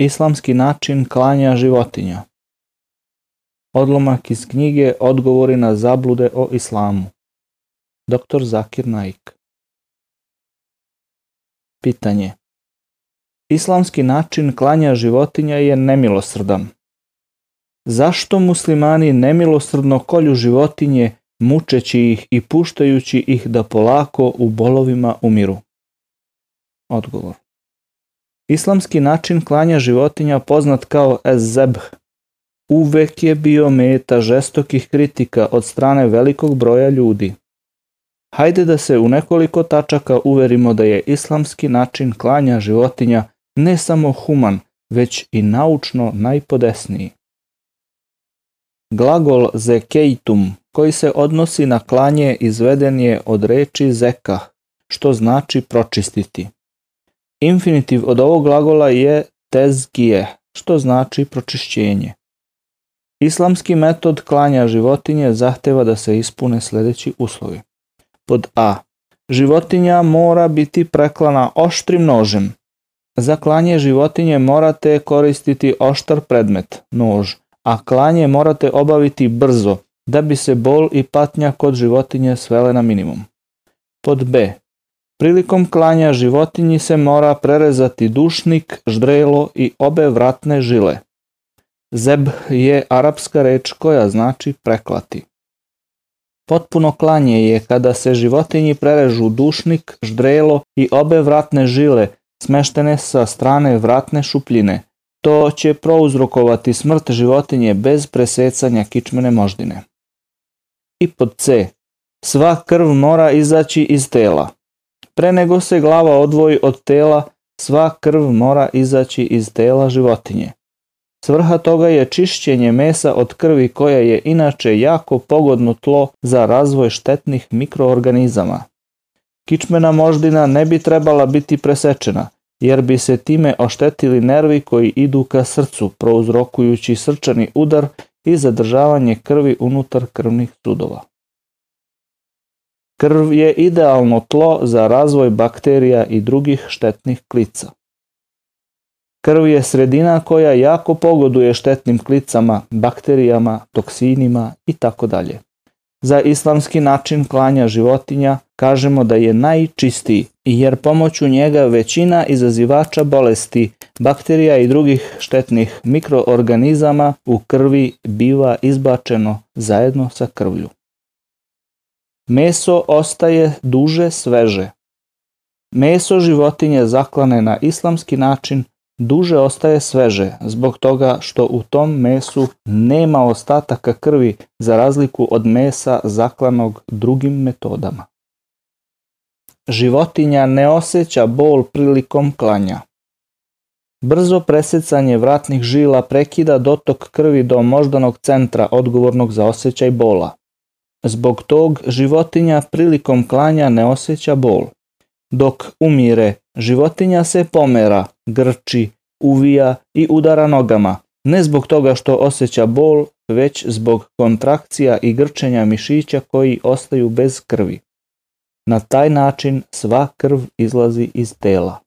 Islamski način klanja životinja. Odlomak iz knjige Odgovori na zablude o islamu. Dr. Zakir Naik. Pitanje. Islamski način klanja životinja je nemilosrdan. Zašto muslimani nemilosrdno kolju životinje, mučeći ih i puštajući ih da polako u bolovima umiru? Odgovor. Islamski način klanja životinja poznat kao ezebh uvek je bio meta žestokih kritika od strane velikog broja ljudi. Hajde da se u nekoliko tačaka uverimo da je islamski način klanja životinja ne samo human, već i naučno najpodesniji. Glagol zekeitum, koji se odnosi na klanje, izveden je od reči zeka, što znači pročistiti. Infinitiv od ovog glagola je tezgije, što znači pročišćenje. Islamski metod klanja životinje zahteva da se ispune sledeći uslovi. Pod A. Životinja mora biti preklana oštrim nožem. Za klanje životinje morate koristiti oštar predmet, nož, a klanje morate obaviti brzo, da bi se bol i patnja kod životinje svele na minimum. Pod B. Prilikom klanja životinji se mora prerezati dušnik, ždrelo i obe vratne žile. Zeb je arapska reč koja znači preklati. Potpuno klanje je kada se životinji prerežu dušnik, ždrelo i obe vratne žile smeštene sa strane vratne šupljine. To će prouzrokovati smrt životinje bez presecanja kičmene moždine. I pod C. Sva krv mora izaći iz tela. Pre nego se glava odvoji od tela, sva krv mora izaći iz tela životinje. Svrha toga je čišćenje mesa od krvi koja je inače jako pogodno tlo za razvoj štetnih mikroorganizama. Kičmena moždina ne bi trebala biti presečena, jer bi se time oštetili nervi koji idu ka srcu, prouzrokujući srčani udar i zadržavanje krvi unutar krvnih sudova. Krv je idealno tlo za razvoj bakterija i drugih štetnih klica. Krv je sredina koja jako pogoduje štetnim klicama, bakterijama, toksinima i tako dalje. Za islamski način klanja životinja kažemo da je najčistiji, jer pomoću njega većina izazivača bolesti, bakterija i drugih štetnih mikroorganizama u krvi biva izbačeno zajedno sa krvlju. Meso ostaje duže sveže. Meso životinje zaklane na islamski način duže ostaje sveže zbog toga što u tom mesu nema ostataka krvi za razliku od mesa zaklanog drugim metodama. Životinja ne osjeća bol prilikom klanja. Brzo presecanje vratnih žila prekida dotok krvi do moždanog centra odgovornog za osjećaj bola. Zbog tog životinja prilikom klanja ne osjeća bol. Dok umire, životinja se pomera, grči, uvija i udara nogama, ne zbog toga što osjeća bol, već zbog kontrakcija i grčenja mišića koji ostaju bez krvi. Na taj način sva krv izlazi iz tela.